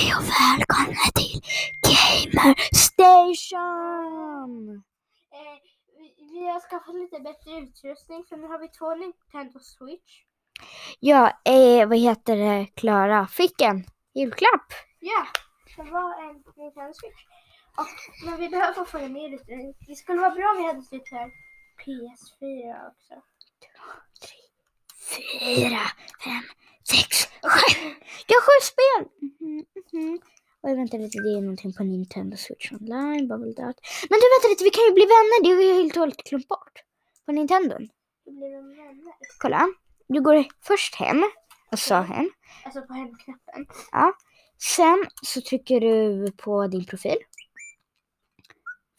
Hej och välkomna till Gamer Station! Eh, vi, vi har skaffat lite bättre utrustning så nu har vi två Nintendo Switch. Ja, eh, vad heter det, Klara fick en julklapp. Ja, det var en Nintendo Switch. Och, men vi behöver fortfarande mer utrustning. Det skulle vara bra om vi hade typ här PS4 också. Fyra, fem, sex, sju. Jag har sju spel! Mhm, mhm. Oj, vänta lite, det är någonting på Nintendo Switch Online, Bubble Dot. Men du, vänta lite, vi kan ju bli vänner. Det har jag helt och hållet glömt bort. På Nintendo. Kolla, du går först hem. Och så hem. Alltså på hemknappen. Sen så trycker du på din profil.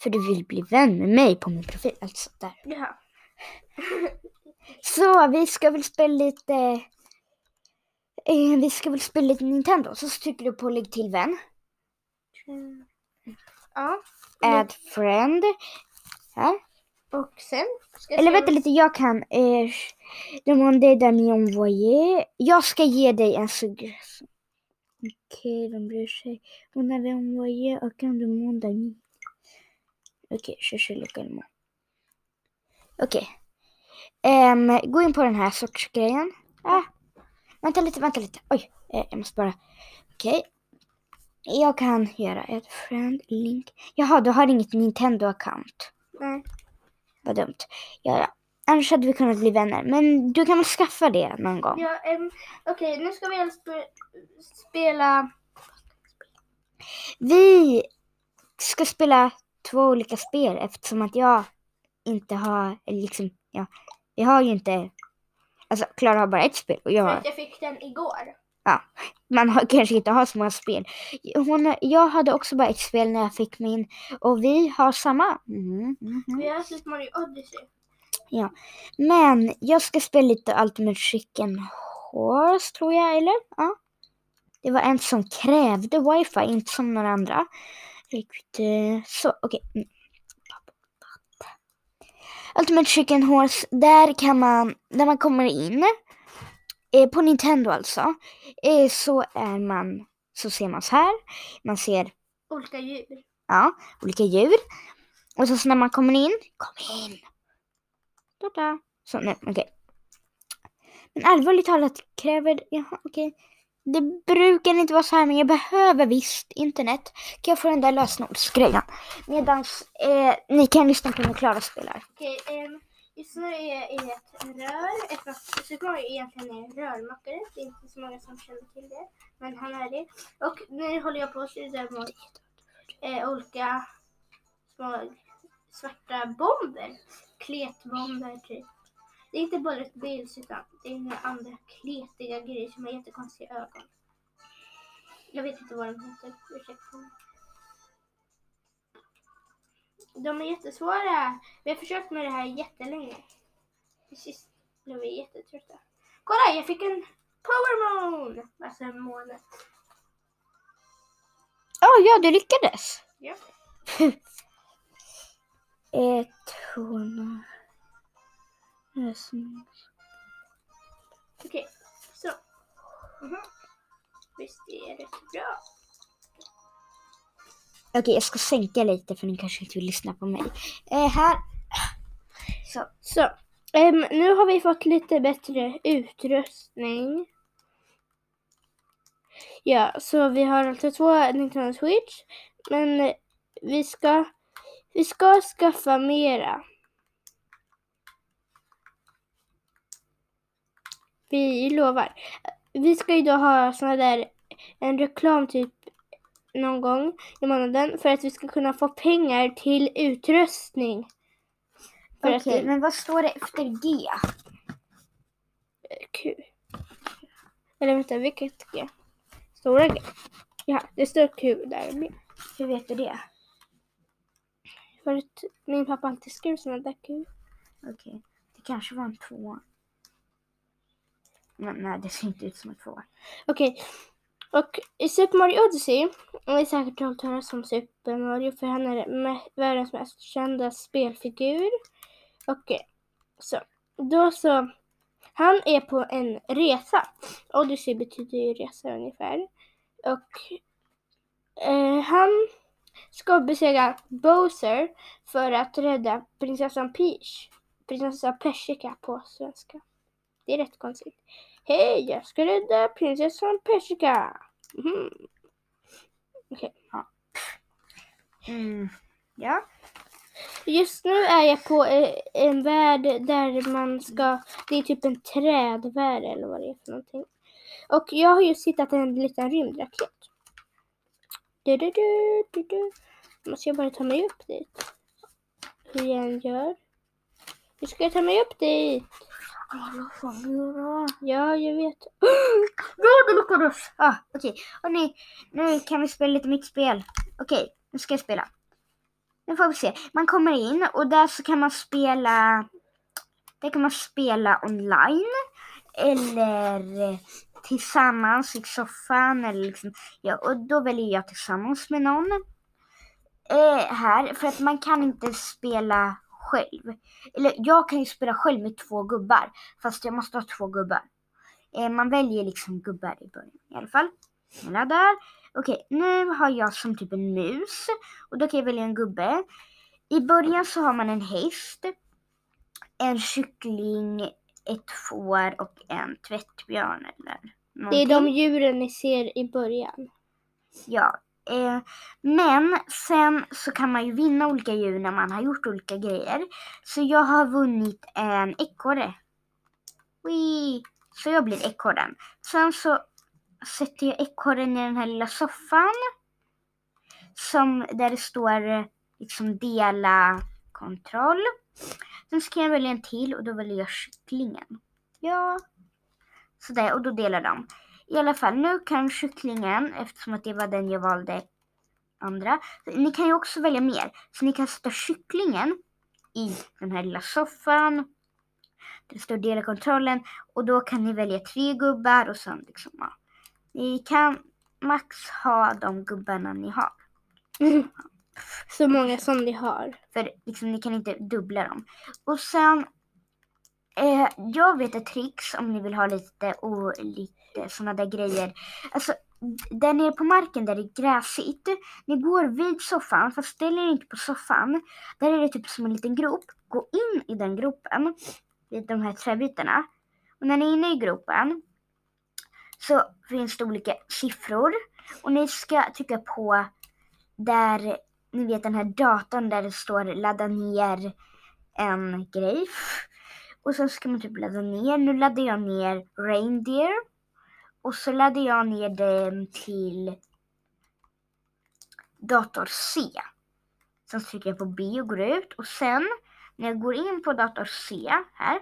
För du vill bli vän med mig på min profil. Alltså där. Ja. Så vi ska väl spela lite... Eh, vi ska väl spela lite Nintendo. Så trycker du på lägg till vän. Ja. Add friend. Här. Och sen Eller vänta lite, jag kan. Eh, demandez d'amis envoyé. Jag ska ge dig en suggestion. Okej, de bryr sig. On avait envoyé aucun demande d'amis. Okej, cherchez localement. Okej. Gå in på den här sortsgrejen. Ah, vänta lite, vänta lite. Oj, eh, jag måste bara. Okej. Jag kan göra ett friend link. Jaha, du har inget Nintendo-account. Nej. Vad dumt. Ja, ja. Annars hade vi kunnat bli vänner. Men du kan väl skaffa det någon gång? Ja, ehm, Okej, nu ska vi spe- spela... Vi ska spela två olika spel eftersom att jag inte har, eller liksom, ja, vi har ju inte, alltså Klara har bara ett spel och jag har, jag fick den igår. man har, kanske inte har så många spel. Hon, jag hade också bara ett spel när jag fick min och vi har samma. Mhm, mhm. Vi har Super Mario Odyssey. Men jag ska spela lite Ultimate Chicken Horse tror jag, eller? Ja. Det var en som krävde wifi, inte som några andra. Riktigt, eh, Så, okej. Mm. Ultimate Chicken Horse, där kan man, när man kommer in, eh, på Nintendo alltså, eh, så är man, så ser man så här. Man ser Olika djur. Ja, olika djur. Och så, så när man kommer in, kom in. Tada. Så nu, okej. Men allvarligt talat kräver, jaha okej. Det brukar inte vara så här men jag behöver visst internet. Kan jag få den där lösenordsgrejen? Medans eh, ni kan lyssna på när Klara spelar. Okej, eh, just nu är jag i ett rör. Ett, Super Mario är egentligen en rörmakare. Det är inte så många som känner till det. Men han är det. Och nu håller jag på att styra mot eh, olika små svarta bomber. Kletbomber typ. Det är inte bullet bills utan det är några andra kletiga grejer som har jättekonstiga ögon. Jag vet inte vad de heter. Ursäkta mig. De är jättesvåra. Vi har försökt med det här jättelänge. Till sist blev vi jättetrötta. Kolla, jag fick en power moon! Alltså en måne. Oh, ja, du lyckades! Ja. Ett, hon... Okej, så. Mhm. Visst är det bra. Okej, jag ska sänka lite för ni kanske inte vill lyssna på mig. Eh, här. Så. Så, ehm, nu har vi fått lite bättre utrustning. Ja, så vi har alltså två Nintendo Switch. Men vi ska, vi ska skaffa mera. Vi lovar. Vi ska ju då ha såna där, en reklam typ någon gång i månaden för att vi ska kunna få pengar till utrustning. Okej, det- men vad står det efter G? Q. Eller vänta, vilket G? Stora G? Ja, det står Q där med. Hur vet du det? För att min pappa alltid skrev sådana där Q. Okej, det kanske var en två. Men nej, det ser inte ut som en tvåa. Okej. Och i Super Mario Odyssey, har ni säkert hört talas om Super Mario för han är me- världens mest kända spelfigur. Okej, eh, så. Då så. Han är på en resa. Odyssey betyder ju resa ungefär. Och eh, han ska besegra Bowser för att rädda prinsessan Peach. Prinsessa Persika på svenska. Det är rätt konstigt. Hej, jag ska rädda prinsessan Persika. Mhm. Okej. Mm. Ja. Just nu är jag på eh, en värld där man ska, det är typ en trädvärld eller vad det är för någonting. Och jag har just hittat en liten rymdraket. Du, du, du, du, du. Måste jag bara ta mig upp dit. Hur jag än gör. Hur ska jag ta mig upp dit? Ja, jag vet. Ja, det lyckades! Ah, Okej, och nu, nu kan vi spela lite mitt spel. Okej, nu ska jag spela. Nu får vi se. Man kommer in och där så kan man spela där kan man spela online eller tillsammans i soffan. Eller liksom, ja, och då väljer jag tillsammans med någon. Eh, här, för att man kan inte spela själv. Eller jag kan ju spela själv med två gubbar. Fast jag måste ha två gubbar. Eh, man väljer liksom gubbar i början i alla fall. Hela där. Okej, nu har jag som typ en mus. Och då kan jag välja en gubbe. I början så har man en häst. En kyckling, ett får och en tvättbjörn eller Det är de någonting. djuren ni ser i början. Ja. Eh, men sen så kan man ju vinna olika djur när man har gjort olika grejer. Så jag har vunnit en ekorre. Wee. Så jag blir ekorren. Sen så sätter jag ekorren i den här lilla soffan. Som där det står eh, liksom dela kontroll. Sen ska jag välja en till och då väljer jag kycklingen. Ja. Sådär och då delar de. I alla fall, nu kan kycklingen, eftersom att det var den jag valde andra. Ni kan ju också välja mer. Så ni kan sätta kycklingen i den här lilla soffan. Där det står dela kontrollen. Och då kan ni välja tre gubbar och sen liksom, ja. Ni kan max ha de gubbarna ni har. Så många som ni har. För liksom, ni kan inte dubbla dem. Och sen, eh, jag vet ett tricks om ni vill ha lite, lite Eh, sådana där grejer. Alltså, där nere på marken där det är gräsigt. Ni går vid soffan, fast ställ er inte på soffan. Där är det typ som en liten grop. Gå in i den gropen, vid de här träbitarna. Och när ni är inne i gropen så finns det olika siffror. Och ni ska trycka på där ni vet den här datorn där det står ladda ner en grej. Och så ska man typ ladda ner. Nu laddar jag ner Reindeer. Och så laddar jag ner den till dator C. Sen trycker jag på B och går ut. Och sen när jag går in på dator C här.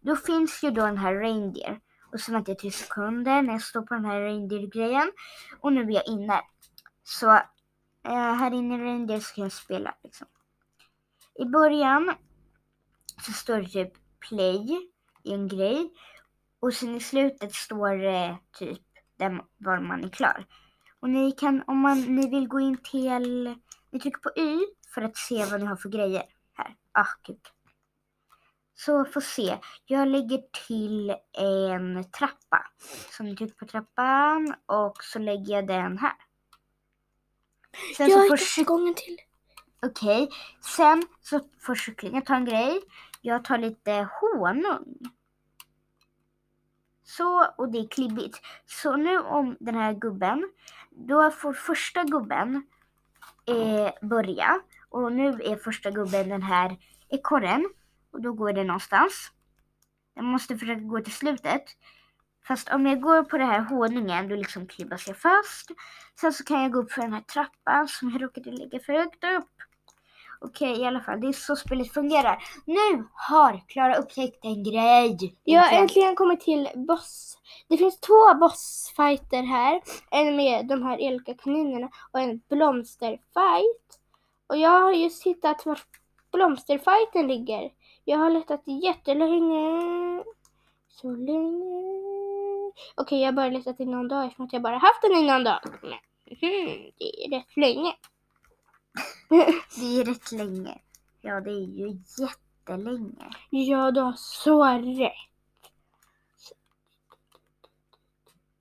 Då finns ju då den här Reindeer. Och så väntar jag tre sekunder när jag står på den här Reindeer-grejen. Och nu är jag inne. Så eh, här inne i Reindeer så kan jag spela liksom. I början så står det typ play i en grej. Och sen i slutet står det typ där, var man är klar. Och ni kan, om man, ni vill gå in till, ni trycker på Y för att se vad ni har för grejer här. Ah, gud. Så får se. Jag lägger till en trappa. Så ni trycker på trappan och så lägger jag den här. Sen jag så får gången till. Okej, sen så får kycklingen ta en grej. Jag tar lite honung. Så, och det är klibbigt. Så nu om den här gubben, då får första gubben eh, börja. Och nu är första gubben den här ekorren. Och då går det någonstans. Jag måste försöka gå till slutet. Fast om jag går på den här honungen, då liksom klibbas jag fast. Sen så kan jag gå upp för den här trappan som jag råkade lägga för högt upp. Okej, i alla fall. Det är så spelet fungerar. Nu har Klara upptäckt en grej. Jag har Äntligen. kommit till boss. Det finns två bossfighter här. En med de här elaka kaninerna och en blomsterfight. Och jag har just hittat var blomsterfighten ligger. Jag har letat jättelänge. Så länge. Okej, jag har bara letat i någon dag eftersom jag bara haft den i någon dag. Men, mhm, det är rätt länge. Det är rätt länge. Ja, det är ju jättelänge. Ja, du har så rätt.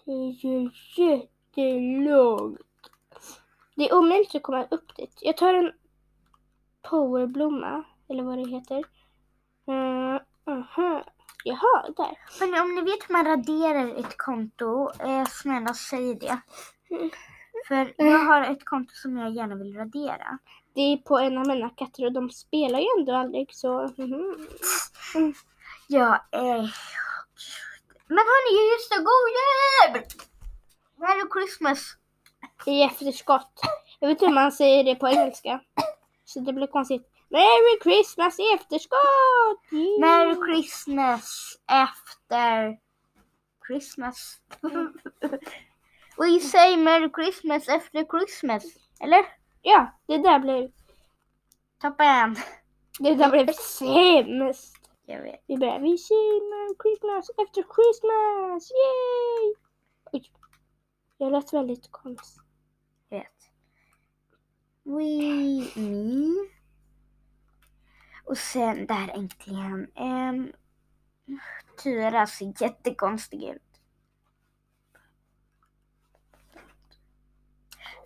Det är ju jättelångt. Det är omöjligt att komma upp dit. Jag tar en powerblomma, eller vad det heter. Uh, aha. Jaha, där. Men om ni vet hur man raderar ett konto, eh, snälla säg det. Mm. För jag har ett konto som jag gärna vill radera. Det är på en av mina katter och de spelar ju ändå aldrig så... mhm. Jag är... Men hörni, just det, god jul! Merry Christmas! I efterskott. Jag vet inte hur man säger det på engelska. Så det blir konstigt. Merry Christmas i efterskott! Yay! Merry Christmas after Christmas. We say Merry Christmas after Christmas. Eller? Ja, det där blev, Toppen! det där blev sämst. Jag vet. Vi börjar. Vi säger Merry Christmas efter Christmas! Yay! Oj. Jag lät väldigt konstigt. Jag vet. We, me. Och sen där äntligen. Um, Tyra ser jättekonstig ut.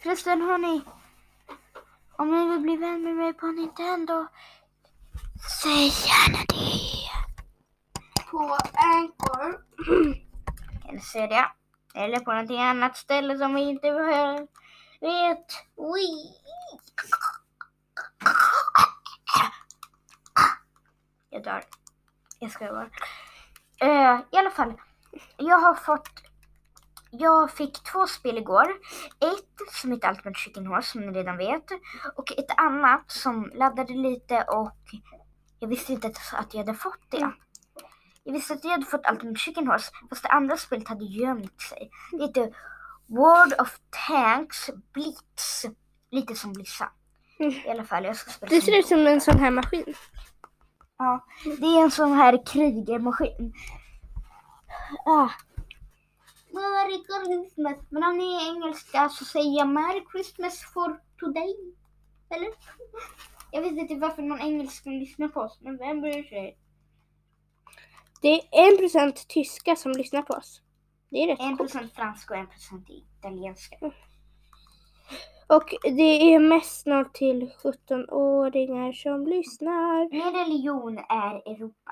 Förresten hörni. Om ni vill bli vän med mig på Nintendo. Säg gärna det. På Anchor. Eller det. Eller på någonting annat ställe som vi inte behöver. vet. Wii. Jag dör. Jag ska bara. Uh, I alla fall. Jag har fått. Jag fick två spel igår. Ett som heter Ultimate Chicken Horse som ni redan vet. Och ett annat som laddade lite och jag visste inte att jag hade fått det. Jag visste att jag hade fått Ultimate Chicken Horse fast det andra spelet hade gömt sig. Det heter World of Tanks Blitz. Lite som Blissa. I alla fall, jag ska spela Det ser ut som en sån här maskin. Ja, det är en sån här krigarmaskin. Ah. Merry Christmas. Men om ni är engelska så säger jag Merry Christmas for today. Eller? Jag vet inte varför någon engelska lyssnar på oss, men vem bryr sig? Det är en procent tyska som lyssnar på oss. Det är rätt En coolt. procent franska och en procent italienska. Och det är mest 0 till 17-åringar som lyssnar. Min religion är Europa.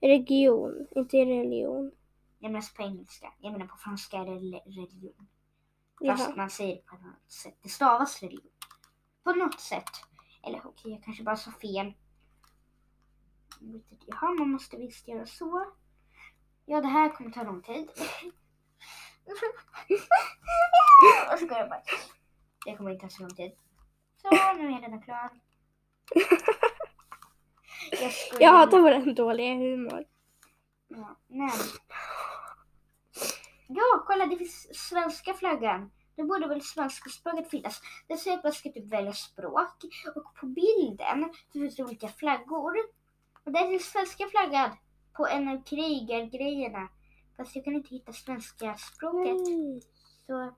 Region, inte religion. Jag menar på engelska. Jag menar på franska är det religion. Jaha. Fast man säger det på ett annat sätt. Det stavas religion. På något sätt. Eller okej, jag kanske bara sa fel. Jag. Jaha, man måste visst göra så. Ja, det här kommer ta lång tid. Jag skojar bara. Det kommer inte ta så lång tid. Så, nu är jag redan klar. Jag. Jag hatar vår dåliga humor. Ja, men. Ja, kolla det finns svenska flaggan. Det borde väl svenska språket finnas. Det säger att man ska typ välja språk. Och på bilden så finns det olika flaggor. Och där finns svenska flaggan på en av krigargrejerna. Fast jag kan inte hitta svenska språket. Nej. Så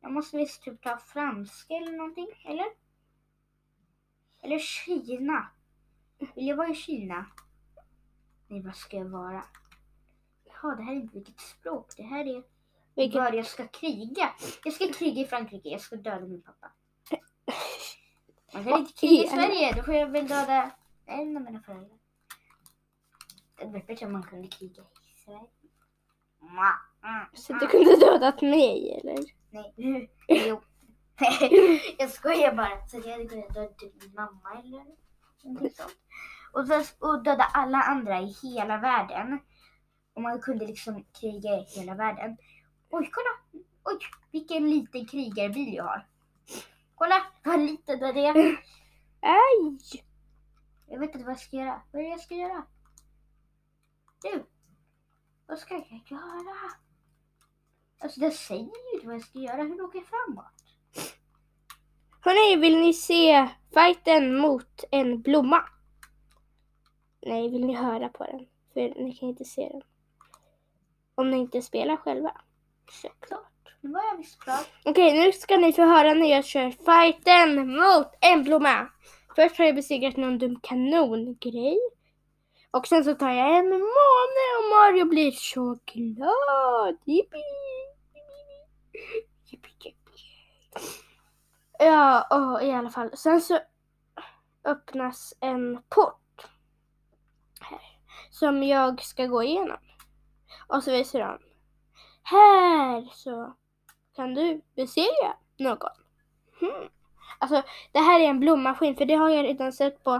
jag måste visst typ ta franska eller någonting, eller? Eller Kina. Vill jag vara i Kina? Nej, vad ska jag vara? Jaha, det här är inte vilket språk. Det här är Vilket, var jag ska kriga. Jag ska kriga i Frankrike. Jag ska döda min pappa. Man kan inte kriga i Sverige. Då får jag väl döda en av mina föräldrar. Det vore bättre om man kunde kriga i Sverige. Mm, så du kunde dödat mig eller? Nej. Jo. jag skojar bara. Så jag hade kunnat döda typ min mamma eller någonting sånt. Och, så, och döda alla andra i hela världen. Och man kunde liksom kriga i hela världen. Oj, kolla! Oj, vilken liten krigarbil jag har. Kolla vad liten den är. Aj! Jag vet inte vad jag ska göra. Vad är det jag ska göra? Du! Vad ska jag göra? Alltså det säger ju inte vad jag ska göra. Hur åker jag framåt? Hörrni, vill ni se fighten mot en blomma? Nej, vill ni höra på den? För ni kan inte se den. Om ni inte spelar själva. Såklart. Nu var jag visst klar. Okej, nu ska ni få höra när jag kör fighten mot en blomma. Först har jag besegrat någon dum kanongrej. Och sen så tar jag en måne och Mario blir så glad. Jippi! Jippi, jippi. Ja, och i alla fall. Sen så öppnas en port. Som jag ska gå igenom. Och så visar de. Här så kan du besegra någon. Hmm. Alltså det här är en blommaskin för det har jag redan sett på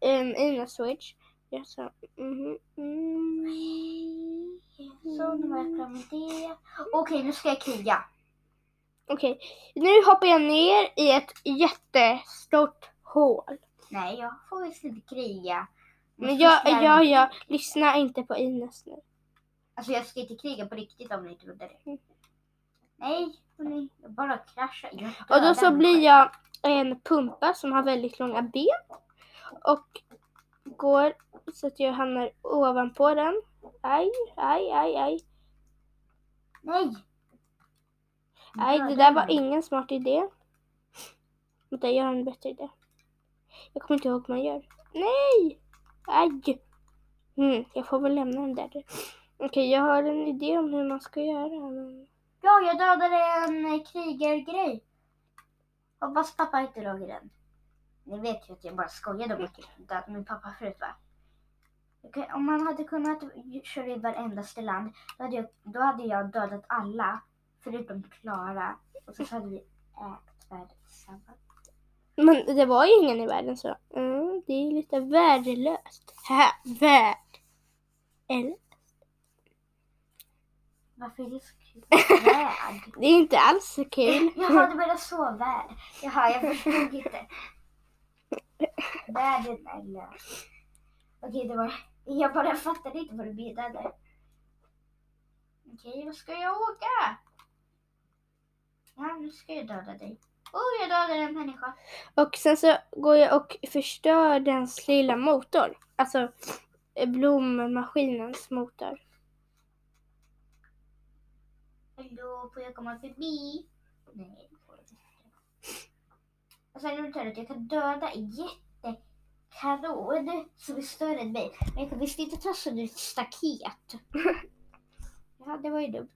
um, Ina Switch. Jag sa, mhm, mm, Så, nu var jag klar med det. Okej, nu ska jag kriga. Okej, nu hoppar jag ner i ett jättestort hål. Nej, jag får visst inte kriga. Men jag, jag, jag lyssnar inte på Ines nu. Alltså jag ska inte kriga på riktigt om ni trodde det. Mm. Nej, hörni, jag bara kraschar. Jag Och då så blir jag en pumpa som har väldigt långa ben. Och går så att jag hamnar ovanpå den. Aj, aj, aj, aj. Nej! Nej, det där var ingen smart idé. Vänta, jag har en bättre idé. Jag kommer inte ihåg hur man gör. Nej! Aj! Mm, jag får väl lämna den där. Okej, jag har en idé om hur man ska göra. Men... Ja, jag dödade en eh, krigargrej. Hoppas pappa inte låg i den. Ni vet ju att jag bara skojade om att min pappa förut va? Okej, om man hade kunnat köra i varendaste land då hade, jag, då hade jag dödat alla förutom Klara. Och så hade vi ägt världen tillsammans. Men det var ju ingen i världen så mm, det är lite värdelöst. Haha, värd. Eller? Varför är det så kul? Värld. Det är inte alls så kul. Jaha, du menar så värld. Jaha, jag förstod inte. Världen är lös. Okej, det var... Jag bara fattade inte vad du menade. Okej, vad ska jag åka? Ja, nu ska jag döda dig. Oh, jag dödade en människa. Och sen så går jag och förstör dens lilla motor. Alltså eh, blommaskinens motor. Hallå, får jag komma förbi? Nej, det får jag inte. Och sen är det att jag kan döda en jättekanon som är större än mig. Men jag kan visst inte ta sönder ett staket. Ja, det var ju dumt.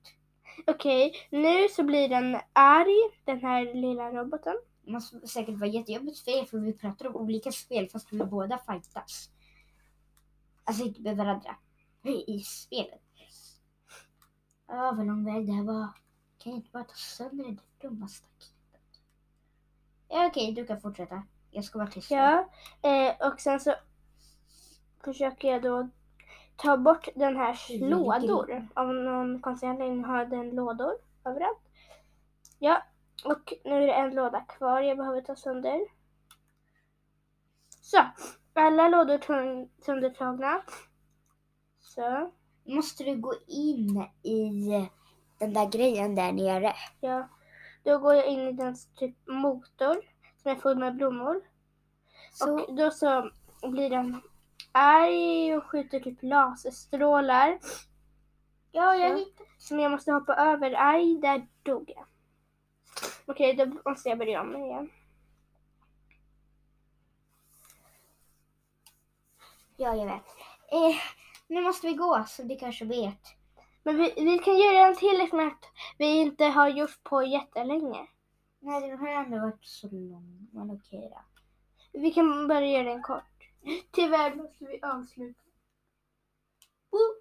Okej, nu så blir den arg, den här lilla roboten. Det måste säkert vara jättejobbigt för er för vi pratar om olika spel fast vi båda fightas. Alltså inte med varandra. I spelet. Ja, vad lång väg det här var. Kan jag inte bara ta sönder det dumma staketet? Ja, okej, du kan fortsätta. Jag ska vara tyst. Ja, eh, och sen så försöker jag då ta bort den här Mm, lådor. Av någon konstig anledning har den lådor överallt. Ja, och nu är det en låda kvar jag behöver ta sönder. Så, alla lådor söndertagna. Så, Måste du gå in i den där grejen där nere? ja. Då går jag in i dens typ motor som är full med blommor. Så, Och då så blir den arg och skjuter typ laserstrålar. ja, jag så. hittade. Som jag måste hoppa över. Aj, där dog jag. Okej, då måste jag börja om igen. Ja, jag vet. Eh, nu måste vi gå, som du kanske vet. Men vi, vi kan göra en till som att vi inte har gjort på jättelänge. Nej, den har ändå varit så lång. Men okej då. Vi kan börja göra den kort. Tyvärr måste vi avsluta. Woop!